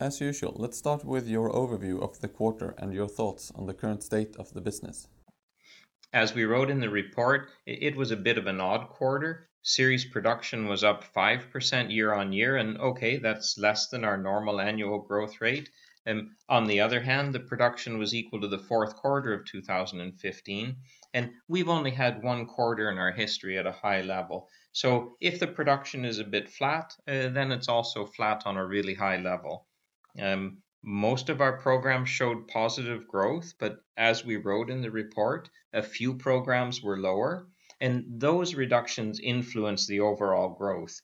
As usual, let's start with your overview of the quarter and your thoughts on the current state of the business. As we wrote in the report, it was a bit of an odd quarter. Series production was up 5% year-on-year, and okay, that's less than our normal annual growth rate. And on the other hand, the production was equal to the fourth quarter of 2015, and we've only had one quarter in our history at a high level. So if the production is a bit flat, uh, then it's also flat on a really high level. Um, most of our programs showed positive growth, but as we wrote in the report, a few programs were lower, and those reductions influenced the overall growth.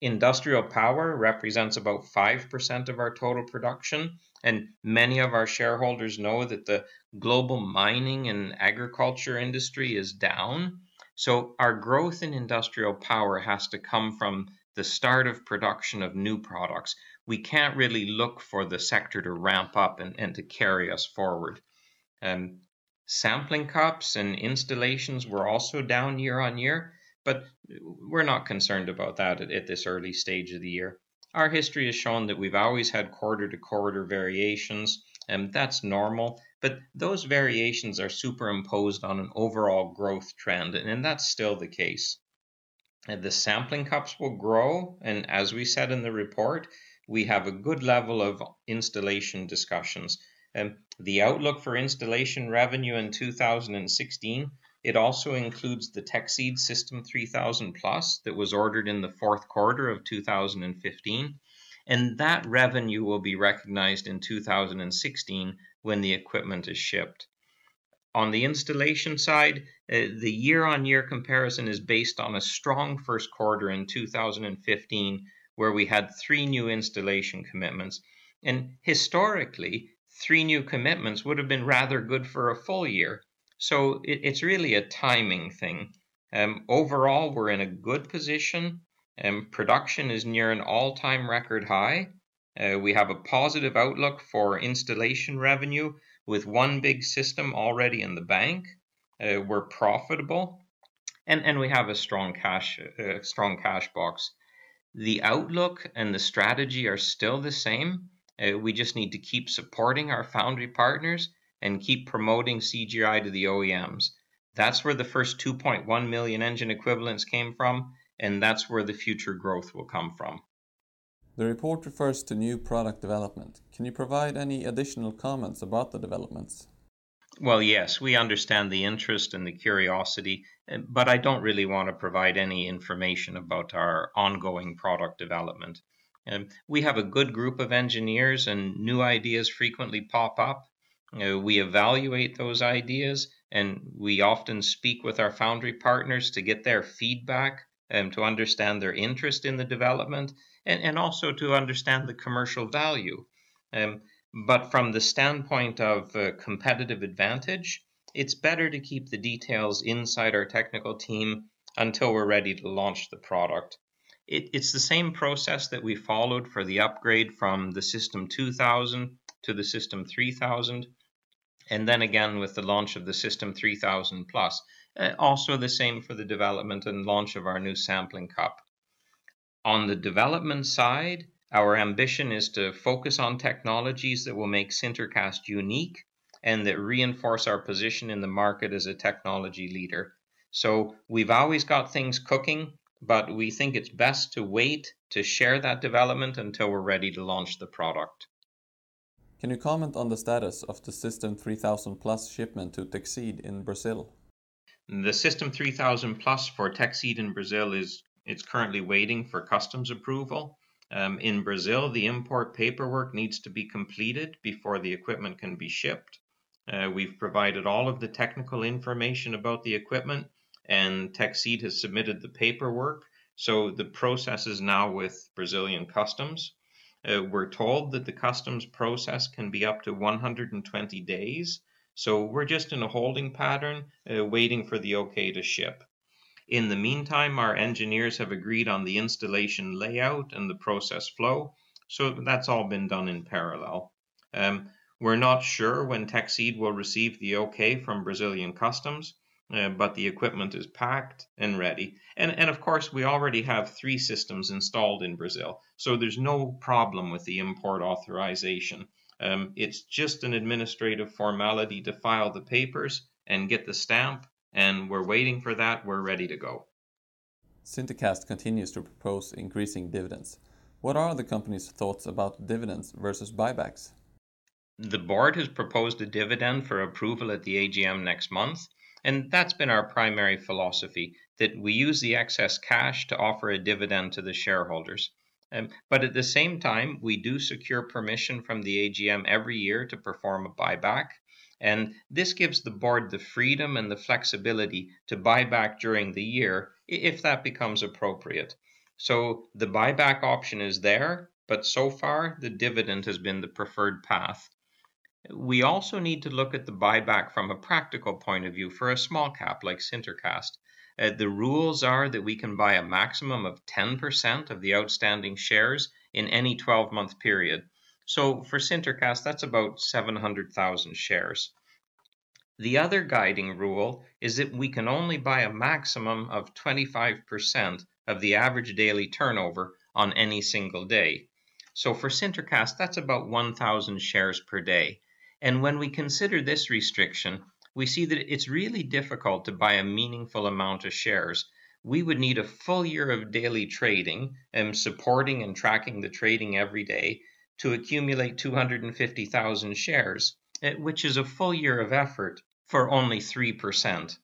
Industrial power represents about 5% of our total production, and many of our shareholders know that the global mining and agriculture industry is down. So our growth in industrial power has to come from the start of production of new products. We can't really look for the sector to ramp up and to carry us forward. And sampling cups and installations were also down year-on-year, but we're not concerned about that at this early stage of the year. Our history has shown that we've always had quarter-to-quarter variations, and that's normal, but those variations are superimposed on an overall growth trend, and that's still the case. Uh, the sampling cups will grow, and as we said in the report, we have a good level of installation discussions. And the outlook for installation revenue in 2016, it also includes the Teksid System 3000 Plus that was ordered in the fourth quarter of 2015, and that revenue will be recognized in 2016 when the equipment is shipped. On the installation side, uh, the year-on-year comparison is based on a strong first quarter in 2015, where we had three new installation commitments. And historically, three new commitments would have been rather good for a full year. So it's really a timing thing. Um, overall, we're in a good position, and production is near an all-time record high. Uh, we have a positive outlook for installation revenue with one big system already in the bank. We're profitable, and and we have a strong cash uh, strong cash box. The outlook and the strategy are still the same. We just need to keep supporting our foundry partners and keep promoting CGI to the OEMs. That's where the first 2.1 million engine equivalents came from, and that's where the future growth will come from. The report refers to new product development. Can you provide any additional comments about the developments? Well, yes, we understand the interest and the curiosity, eh, but I don't really want to provide any information about our ongoing product development. Um, we have a good group of engineers, and new ideas frequently pop up. We evaluate those ideas, and we often speak with our foundry partners to get their feedback and to understand their interest in the development and also to understand the commercial value. Um, but from the standpoint of uh, competitive advantage, it's better to keep the details inside our technical team until we're ready to launch the product. It's the same process that we followed for the upgrade from the System 2000 to the System 3000, and then again with the launch of the System 3000 Plus. Uh, also the same for the development and launch of our new sampling cup. On the development side, our ambition is to focus on technologies that will make SinterCast unique and that reinforce our position in the market as a technology leader. So we've always got things cooking, but we think it's best to wait to share that development until we're ready to launch the product. Can you comment on the status of the System 3000 Plus shipment to Teksid in Brazil? The System 3000 Plus for Teksid in Brazil is it's currently waiting for customs approval. Um, in Brazil, the import paperwork needs to be completed before the equipment can be shipped. Uh, we've provided all of the technical information about the equipment, and Teksid has submitted the paperwork, so the process is now with Brazilian customs. Uh, we're told that the customs process can be up to 120 days, so we're just in a holding pattern, waiting for the okay to ship. In the meantime, our engineers have agreed on the installation layout and the process flow, so that's all been done in parallel. We're not sure when Teksid will receive the okay from Brazilian customs, uh, but the equipment is packed and ready. And, and of course, we already have three systems installed in Brazil, so there's no problem with the import authorization. Um, it's just an administrative formality to file the papers and get the stamp, and we're waiting for that. We're ready to go. SinterCast continues to propose increasing dividends. What are the company's thoughts about dividends versus buybacks? The board has proposed a dividend for approval at the AGM next month, and that's been our primary philosophy that we use the excess cash to offer a dividend to the shareholders. Um, but at the same time, we do secure permission from the AGM every year to perform a buyback. And this gives the board the freedom and the flexibility to buy back during the year if that becomes appropriate. So the buyback option is there, but so far the dividend has been the preferred path. We also need to look at the buyback from a practical point of view for a small cap like Sintercast. Uh, the rules are that we can buy a maximum of 10% of the outstanding shares in any 12 month period. So for Sintercast, that's about 700,000 shares. The other guiding rule is that we can only buy a maximum of 25% of the average daily turnover on any single day. So for Sintercast, that's about 1,000 shares per day. And when we consider this restriction, we see that it's really difficult to buy a meaningful amount of shares. We would need a full year of daily trading and supporting and tracking the trading every day to accumulate 250,000 shares, eh, which is a full year of effort for only 3%.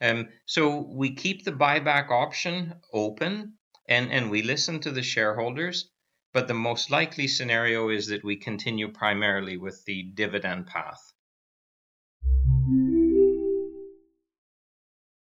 Um, so we keep the buyback option open and, and we listen to the shareholders but the most likely scenario is that we continue primarily with the dividend path.